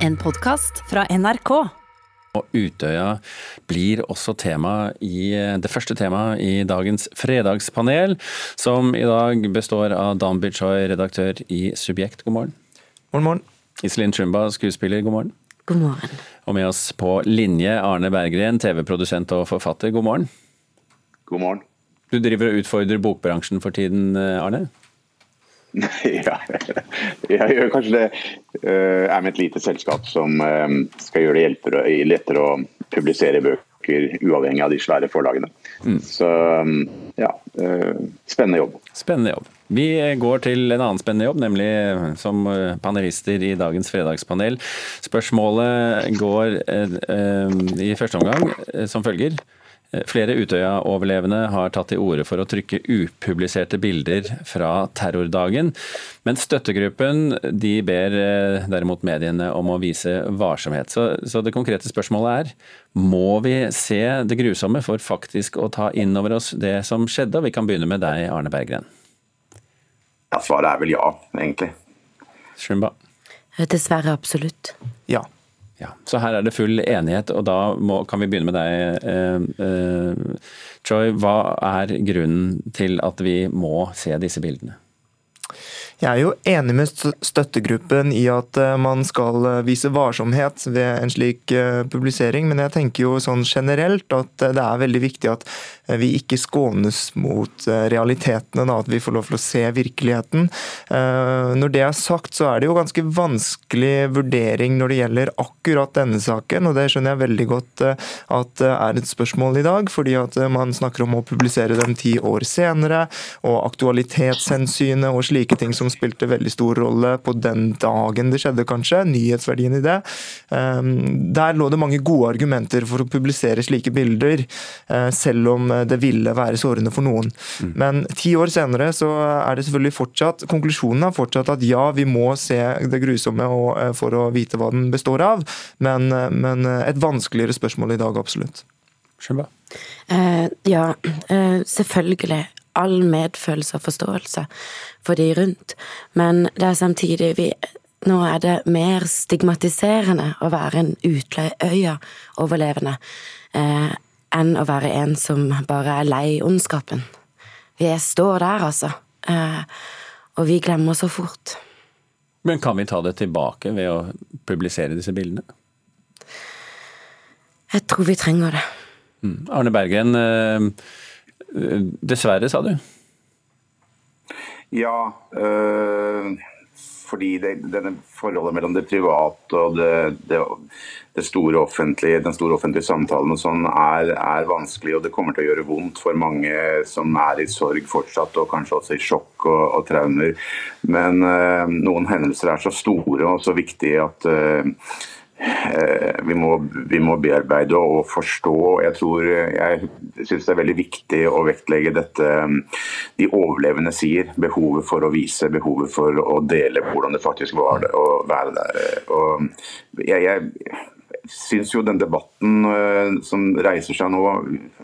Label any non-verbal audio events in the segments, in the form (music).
En podkast fra NRK. Og Utøya blir også tema i det første temaet i dagens fredagspanel, som i dag består av Dan Bichoy, redaktør i Subjekt, god morgen. God morgen. Iselin Trumba, skuespiller, god morgen. God morgen. Og med oss på linje Arne Berggren, TV-produsent og forfatter, god morgen. God morgen. Du driver og utfordrer bokbransjen for tiden, Arne? (laughs) Ja, jeg gjør kanskje det. Jeg er med et lite selskap som eh, skal gjøre det hjelpere, lettere å publisere bøker uavhengig av de svære forlagene. Mm. Så ja, eh, spennende jobb. Spennende jobb. Vi går til en annen spennende jobb, nemlig som panelister i dagens fredagspanel. Spørsmålet går i første omgang som følger. Flere Utøya-overlevende har tatt til orde for å trykke upubliserte bilder fra terrordagen, men støttegruppen de ber eh, derimot mediene om å vise varsomhet. Så, så det konkrete spørsmålet er må vi se det grusomme for faktisk å ta inn over oss det som skjedde? Og vi kan begynne med deg, Arne Berggren. Ja, svaret er vel ja, egentlig. Shumba? Dessverre absolutt. Ja. Ja, så her er det full enighet, og da må, kan vi begynne med deg, eh, eh, Troy. Hva er grunnen til at vi må se disse bildene? Jeg er jo enig med støttegruppen i at eh, man skal eh, vise varsomhet ved en slik eh, publisering, men jeg tenker jo sånn generelt at det er veldig viktig at vi ikke skånes mot realitetene, da, at vi får lov til å se virkeligheten. Når det er sagt, så er det jo ganske vanskelig vurdering når det gjelder akkurat denne saken, og det skjønner jeg veldig godt at det er et spørsmål i dag, fordi at man snakker om å publisere den ti år senere, og aktualitetshensynet og slike ting som spilte veldig stor rolle på den dagen det skjedde, kanskje. Nyhetsverdien i det. Ehm, der lå det mange gode argumenter for å publisere slike bilder, eh, selv om det ville være sårende for noen. Mm. Men ti år senere så er det selvfølgelig fortsatt Konklusjonen er fortsatt at ja, vi må se det grusomme eh, for å vite hva den består av, men, eh, men et vanskeligere spørsmål i dag, absolutt. Uh, ja, uh, selvfølgelig all medfølelse og forståelse for de rundt, men det er samtidig vi nå er det mer stigmatiserende å være en Utleieøya-overlevende eh, enn å være en som bare er lei ondskapen. Vi står der, altså, eh, og vi glemmer så fort. Men kan vi ta det tilbake ved å publisere disse bildene? Jeg tror vi trenger det. Mm. Arne Bergen, eh, Dessverre, sa du? Ja, øh, fordi det, denne forholdet mellom det private og det, det, det store offentlige, den store offentlige samtalen og sånn er, er, vanskelig. Og det kommer til å gjøre vondt for mange som er i sorg fortsatt, og kanskje også i sjokk og, og traumer. Men øh, noen hendelser er så store og så viktige at øh, vi må, vi må, bearbeide og forstå. Jeg tror, jeg syns det er veldig viktig å vektlegge dette mm, de overlevende sier. Behovet for å vise, behovet for å dele hvordan det faktisk var å være der. Og jeg, jeg syns jo den debatten eh, som reiser seg nå,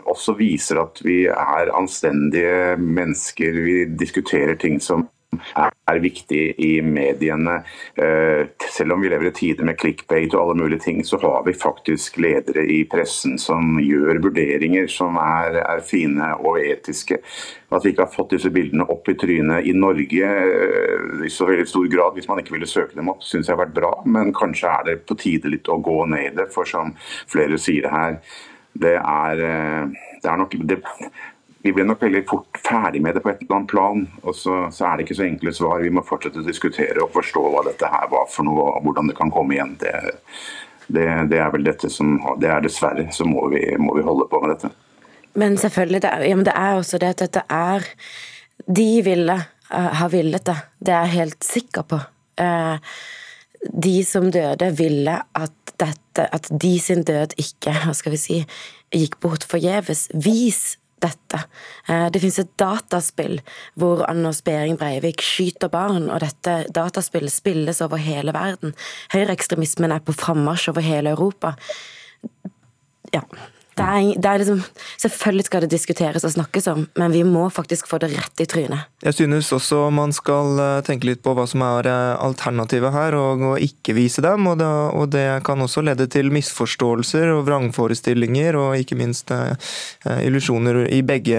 også viser at vi er anstendige mennesker. Vi diskuterer ting som er viktig i mediene. Eh, selv om vi lever i tider med clickbait og alle mulige ting, så har vi faktisk ledere i pressen som gjør vurderinger som er, er fine og etiske. At vi ikke har fått disse bildene opp i trynet i Norge eh, i så veldig stor grad, hvis man ikke ville søke dem opp, syns jeg har vært bra. Men kanskje er det på tide litt å gå ned i det, for som flere sier her, det er, eh, det er nok det, vi ble nok veldig fort ferdig med det på et eller annet plan. Og så, så, er det ikke så enkle svar. Vi må fortsette å diskutere og forstå hva dette her var for noe, og hvordan det kan komme igjen. Det, det, det er vel dette som Det er dessverre, så må vi, må vi holde på med dette. Men selvfølgelig, det er, ja, det er også det at dette er De ville uh, ha villet det. Det er jeg helt sikker på. Uh, de som døde, ville at dette, at de sin død ikke, hva skal vi si, gikk bort forgjeves. Vis dette. Eh, det finnes et dataspill hvor Anders Behring Breivik skyter barn, og dette dataspillet spilles over hele verden. Høyreekstremismen er på frammarsj over hele Europa. Ja. Det er, det er liksom, selvfølgelig skal det diskuteres og snakkes om, men vi må faktisk få det rett i trynet. Jeg synes også man skal eh, tenke litt på hva som er eh, alternativet her, og, og ikke vise dem. Og det, og det, kan også lede til misforståelser og vrangforestillinger, og ikke minst eh, illusjoner i begge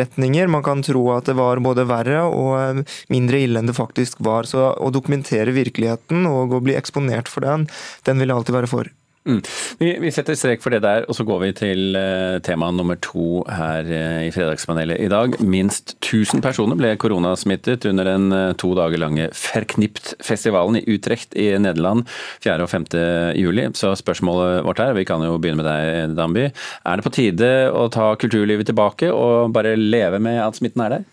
retninger. Man kan tro at det var både verre og mindre ille enn det faktisk var. Så å dokumentere virkeligheten og å bli eksponert for den, den vil jeg alltid være for. Mm. Vi, vi, setter strek for det der, og så går vi til uh, tema nummer to her uh, i Fredagspanelet i dag. Minst 1000 personer ble koronasmittet under den uh, to dager lange Verknipt-festivalen i Utrecht i Nederland 4. og 5. juli. Så spørsmålet vårt er, vi kan jo begynne med deg, Damby. Er det på tide å ta kulturlivet tilbake og bare leve med at smitten er der?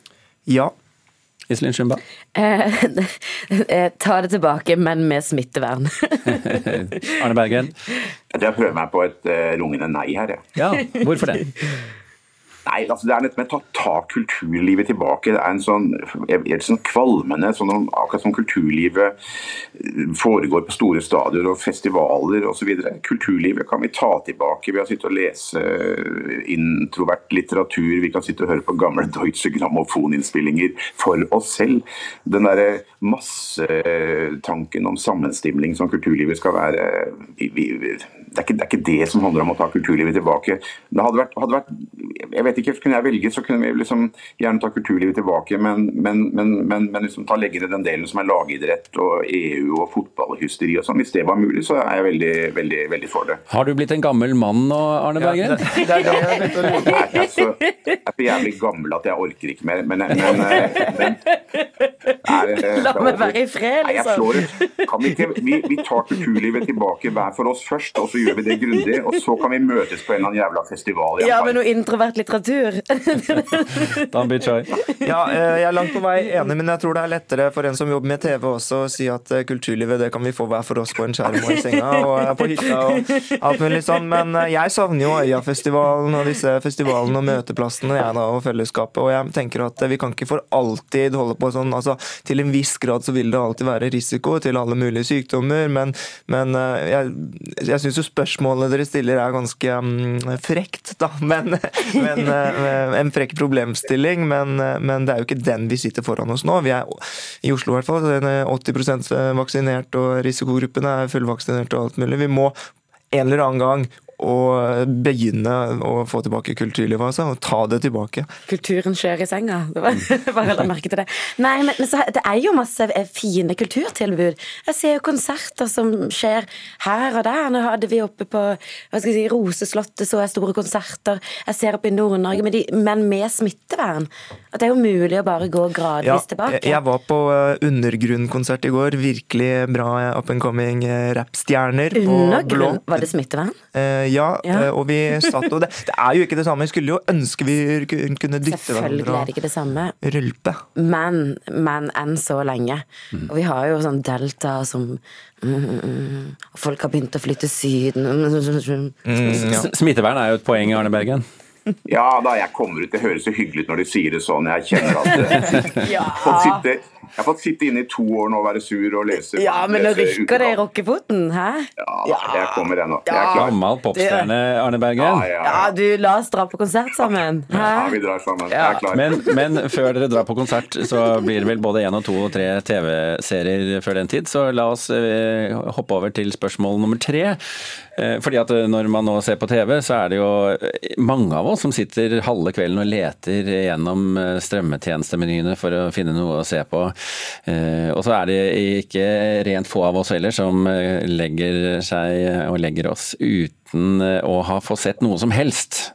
Ja, Iselin Shumba? (laughs) Eh, ta det tilbake, men med smittevern. (laughs) Arne Bergen? Jeg prøver meg på et rungende nei her, jeg. Ja, hvorfor det? (laughs) Nei, altså det er dette med å ta kulturlivet tilbake. Det er en sånn, er sånn kvalmende sånn Akkurat som kulturlivet eh, foregår på store stadioner og festivaler osv. Kulturlivet kan vi ta tilbake ved å sitte og lese introvert litteratur. Vi kan sitte og høre på gamle (laughs) Deutsche Grammofoninnspillinger for oss selv. Den derre massetanken om sammenstimling som kulturlivet skal være vi, det, er ikke, det, er ikke, det som handler om å ta kulturlivet tilbake. Det hadde vært, hadde vært jeg vet ikke, Kunne jeg velge, så kunne vi liksom gjerne ta kulturlivet tilbake, men, men, men, men liksom ta legge ned den delen som er lagidrett og EU og fotballhysteri og sånn. Hvis det var mulig, så er jeg veldig, veldig, veldig for det. Har du blitt en gammel mann nå, Arne Bergen? Ja, det, det, er det Nei, altså, jeg er så jævlig gammel at jeg orker ikke mer. Men, men, men er, La meg være i fred, liksom. Nei, jeg slår ut. Kan vi, ikke, vi, vi tar kulturlivet tilbake hver for oss først, og så gjør vi det grundig. Og så kan vi møtes på en eller annen jævla festival. Ja, men noe introvert litteratur. Don't be shy. Ja, eh, jeg er langt på vei enig, men jeg tror det er lettere for en som jobber med TV også, å si at eh, kulturlivet det kan vi få hver for oss på en skjerm og i senga og på hytta og alt mulig sånn. Men eh, jeg savner jo Øyafestivalen og disse festivalene og møteplassene jeg da, og fellesskapet. Og jeg tenker at vi kan ikke for alltid holde på sånn. altså Til en viss grad så vil det alltid være risiko til alle mulige sykdommer, men, men jeg, jeg syns jo spørsmålet dere stiller er ganske um, frekt, da. (laughs) Men, men en frekk problemstilling, men, men, det er jo ikke den vi sitter foran oss nå. Vi er i Oslo i hvert fall 80% vaksinert, og risikogruppene er fullvaksinert og alt mulig. Vi må en eller annen gang å begynne å få tilbake kulturlivet, altså, og ta det tilbake. Kulturen skjer i senga. Det var, (laughs) bare la merke til det. Nei, men så, Det er jo masse eh, fine kulturtilbud. Jeg ser jo konserter som skjer her og der. Nå hadde vi oppe på hva skal jeg si, Roseslottet så jeg store konserter. Jeg ser oppe i Nord-Norge, men, men, med smittevern. At det er jo mulig å bare gå gradvis ja, tilbake. Jeg var på eh, undergrunnkonsert i går. Virkelig bra up and coming rappstjerner på Undergrunn? Var det smittevern? Eh, ja, ja. Eh, og vi satt og det, det, er jo ikke det samme. Vi skulle jo ønske vi kunne dytte er det ikke det samme. Rølpe. Men, men enn så lenge. Mm. Og vi har jo sånn delta som mm, mm, mm Folk har begynt å flytte syden mm, ja. Smittevern er jo et poeng, Arne Bergen. Ja da, jeg kommer ut. Det høres så hyggelig ut når de sier det sånn. Jeg kjenner at (laughs) ja. Folk sitter jeg har fått sitte inne i to år nå og være sur og lese. Ja, men nå rykker det i rockefoten, hæ? Ja, ja. jeg kommer ennå. Jeg er klar. Gammel popstjerne, Arne Bergen. Ja, ja, du, la oss dra på konsert sammen. Hæ? Ja, vi drar sammen. Jeg er klar. Men, men, før dere drar på konsert, så blir det vel både én og to og tre TV-serier før den tid, så la oss eh, hoppe over til spørsmål nummer tre. Eh, fordi at eh, når man nå ser på TV, så er det jo mange av oss som sitter halve kvelden og leter gjennom strømmetjenestemenyene for å finne noe å se på. Eh, og så er det ikke rent få av oss heller som eh, legger seg og legger oss uten eh, å ha fått sett noe som helst.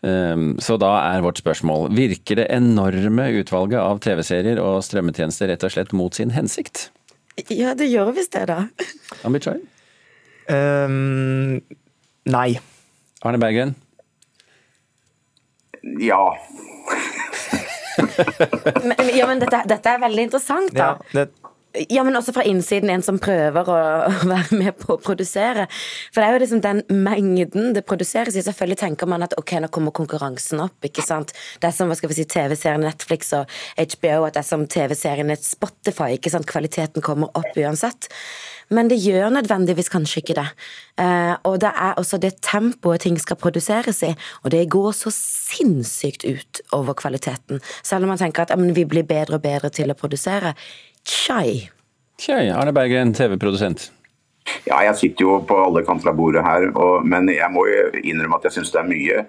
Så da er vårt spørsmål virker det enorme utvalget av TV-serier og strømmetjenester rett og slett mot sin hensikt? Ja, det gjør visst det, da. Ambitsjøy? Um, nei. Arne Bergen? Ja (laughs) men, ja, men dette, dette, er veldig interessant, da. Ja, det, Ja, men også fra innsiden, en som prøver å være med på å produsere. For det er jo liksom den mengden det produseres i. Selvfølgelig tenker man at ok, nå kommer konkurransen opp. ikke sant? Det er som hva skal vi si, TV-serien Netflix og HBO, at det er som TV-serien Spotify. ikke sant? Kvaliteten kommer opp uansett. Men det gjør nødvendigvis kanskje ikke det. Eh, og det er også det tempoet ting skal produseres i, og det går så sinnssykt ut over kvaliteten. Selv om man tenker at ja, vi blir bedre og bedre til å produsere. Tjai. Tjai. Arne Berggren, TV-produsent. Ja, jeg sitter jo på alle kanter av bordet her, og, men jeg må jo innrømme at jeg syns det er mye.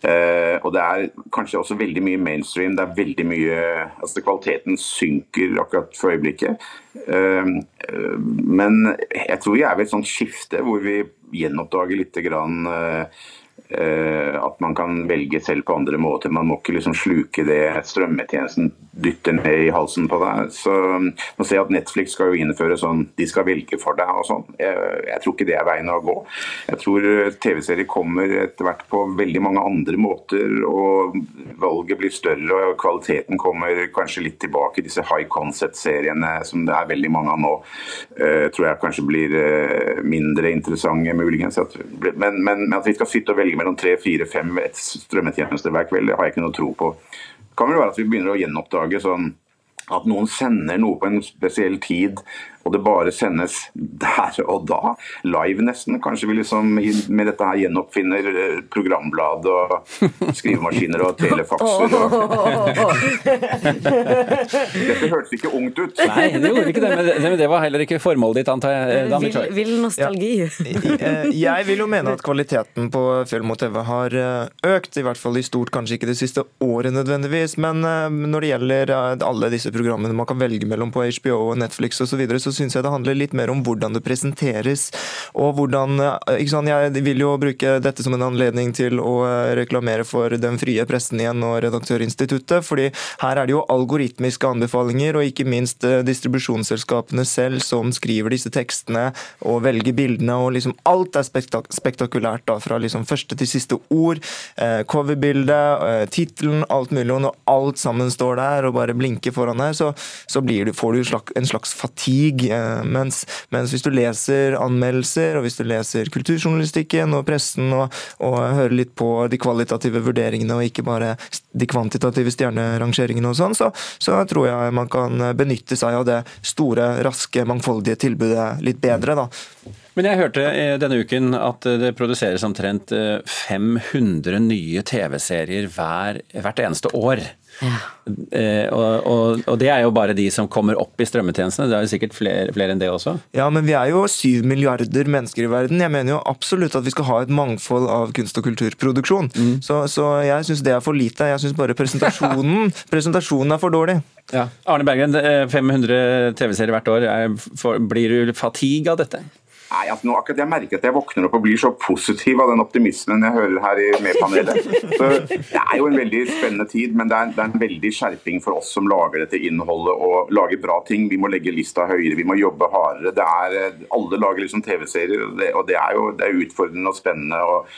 Uh, og det er kanskje også veldig mye mainstream. Det er veldig mye altså Kvaliteten synker akkurat for øyeblikket. Uh, uh, men jeg tror vi er ved et sånt skifte hvor vi gjenoppdager litt grann at man kan velge selv på andre måter. Man må ikke liksom sluke det strømmetjenesten dytter ned i halsen på deg. Så Nå ser at Netflix skal jo innføre sånn de skal velge for deg og sånn. Jeg, jeg, tror ikke det er veien å gå. Jeg tror TV-serier kommer etter hvert på veldig mange andre måter, og valget blir større og kvaliteten kommer kanskje litt tilbake. Disse high concept-seriene som det er veldig mange av nå, uh, tror jeg kanskje blir mindre interessante muligens. Men, men, men, at vi skal sitte og velge mellom tre, fire, fem strømmetjenester hver kveld, det har jeg ikke noe tro på. Det kan vel være at vi begynner å gjenoppdage sånn at noen sender noe på en spesiell tid, og det bare sendes der og da, live nesten. Kanskje vi liksom med dette her gjenoppfinner eh, programblad og skrivemaskiner og telefakser. Og... (laughs) Dette hørtes ikke ungt ut. Nei, det gjorde ikke det, men det var heller ikke formålet ditt, antar jeg. Vill, vil nostalgi. Ja. (laughs) Jeg vil jo mene at kvaliteten på Fjell mot TV har eh, økt, i hvert fall i stort, kanskje ikke det siste året nødvendigvis, men eh, når det gjelder alle disse programmene man kan velge mellom på HBO og Netflix osv., så, videre, så syns jeg det handler litt mer om hvordan det presenteres. og hvordan, eh, ikke sant, Jeg vil jo bruke dette som en anledning til å eh, reklamere for Den frie pressen igjen og Redaktørinstituttet. fordi her er det jo algoritmiske anbefalinger, og ikke minst eh, distribusjonsselskapene selv som skriver disse tekstene og velger bildene. og liksom Alt er spektak spektakulært, da, fra liksom første til siste ord. Eh, Coverbildet, eh, tittelen, alt mulig. Og når alt sammen står der og bare blinker foran deg, så, så du, får du en slags fatigue Eh, mens, mens, hvis du leser anmeldelser, og hvis du leser kulturjournalistikken og pressen, og, og hører litt på de kvalitative vurderingene og ikke bare de kvantitative stjernerangeringene og sånn, så, så, tror jeg man kan benytte seg av det store, raske, mangfoldige tilbudet litt bedre, da. Men jeg hørte eh, denne uken at det produseres omtrent 500 eh, nye TV-serier hver, hvert eneste år. Eh, og, og, og, det er jo bare de som kommer opp i strømmetjenestene. Det er jo sikkert flere, flere, enn det også? Ja, men vi er jo syv milliarder mennesker i verden. Jeg mener jo absolutt at vi skal ha et mangfold av kunst- og kulturproduksjon. Mm. Så, så, jeg syns det er for lite. Jeg syns bare presentasjonen, (laughs) presentasjonen er for dårlig. Ja. Arne Bergen, 500 eh, TV-serier hvert år. Er, blir du fatigue av dette? Nei, altså nå akkurat Jeg merker at jeg våkner opp og blir så positiv av den optimismen jeg hører her i, med panelet. Så Det er jo en veldig spennende tid, men det er, det er, en veldig skjerping for oss som lager dette innholdet og lager bra ting. Vi må legge lista høyere, vi må jobbe hardere. Det er, alle lager liksom TV-serier, og, det, og det, er jo det er utfordrende og spennende. Og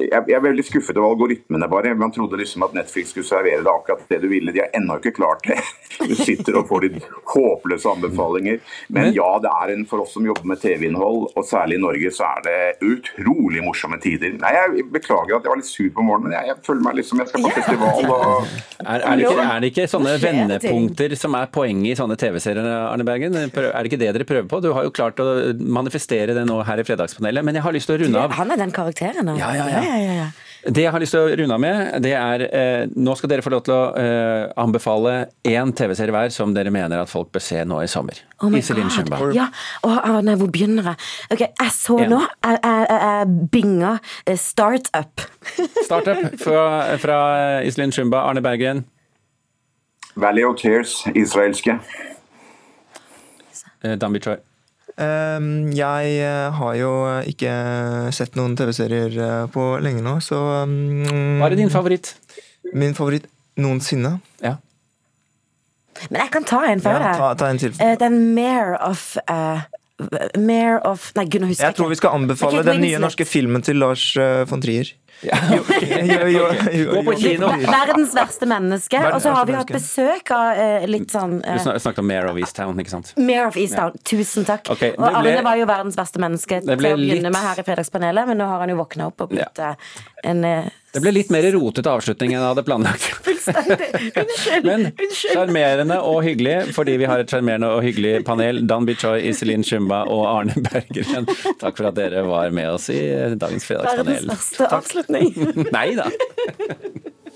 jeg, jeg, er veldig skuffet over algoritmene, bare. Man trodde liksom at Netflix skulle servere deg akkurat det du ville. De har ennå ikke klart det. Du sitter og får litt håpløse anbefalinger. Men ja, det er en for oss som jobber med TV-innhold og særlig i Norge så er det utrolig morsomme tider. Nei, Jeg beklager at jeg var litt sur på morgenen, men jeg, jeg føler meg litt som jeg skal på festival. Og... Er, er, det ikke, er, det ikke, sånne vendepunkter som er poenget i sånne TV-serier, Arne Bergen? Er det ikke det dere prøver på? Du har jo klart å manifestere det nå her i Fredagspanelet, men jeg har lyst til å runde av. Han er den karakteren, nå. Ja, ja, ja. ja, ja, ja. Det jeg har lyst til å runde av med, det er eh, Nå skal dere få lov til å eh, anbefale én TV-serie hver som dere mener at folk bør se nå i sommer. Oh Iselin Shumba. Ja, oh, oh, nei, hvor begynner jeg? Ok, Jeg så yeah. nå Jeg, jeg, jeg binga eh, Startup. (laughs) Startup fra, fra Iselin Shumba. Arne Bergen. Valley of Tears, israelske. Eh, Dambi Choi. Um, jeg eh, har jo ikke sett noen TV-serier på lenge nå, så um, Hva er din favoritt? Min favoritt noensinne? Ja. Men jeg kan ta en før ja, ta, ta en til. Uh, den Mare of uh, Mayor of Nei, gud, nå husker Jeg tror vi skal anbefale den nye norske filmen til Lars eh, von Trier. Jo, jo, jo, jo, Gå på jo. kino. Verdens verste menneske. Og så har vi hatt besøk av uh, litt sånn Du eh, snak- snakket om Mare of Easttown, ikke sant? Mare of Easttown. Tusen takk. Okay, det og Arne var jo verdens verste menneske til å begynne med her i Fredagspanelet, men nå har han jo våkna opp og blitt eh, en uh, Det ble litt mer rotete avslutning enn jeg hadde planlagt. (laughs) Unnskyld. Men sjarmerende og hyggelig, fordi vi har et sjarmerende og hyggelig panel. Dan Bichoy, Iselin Shumba og Arne Bergeren Takk for at dere var med oss i dagens fredagspanel. Verdens verste avslutning. (laughs) Nei da.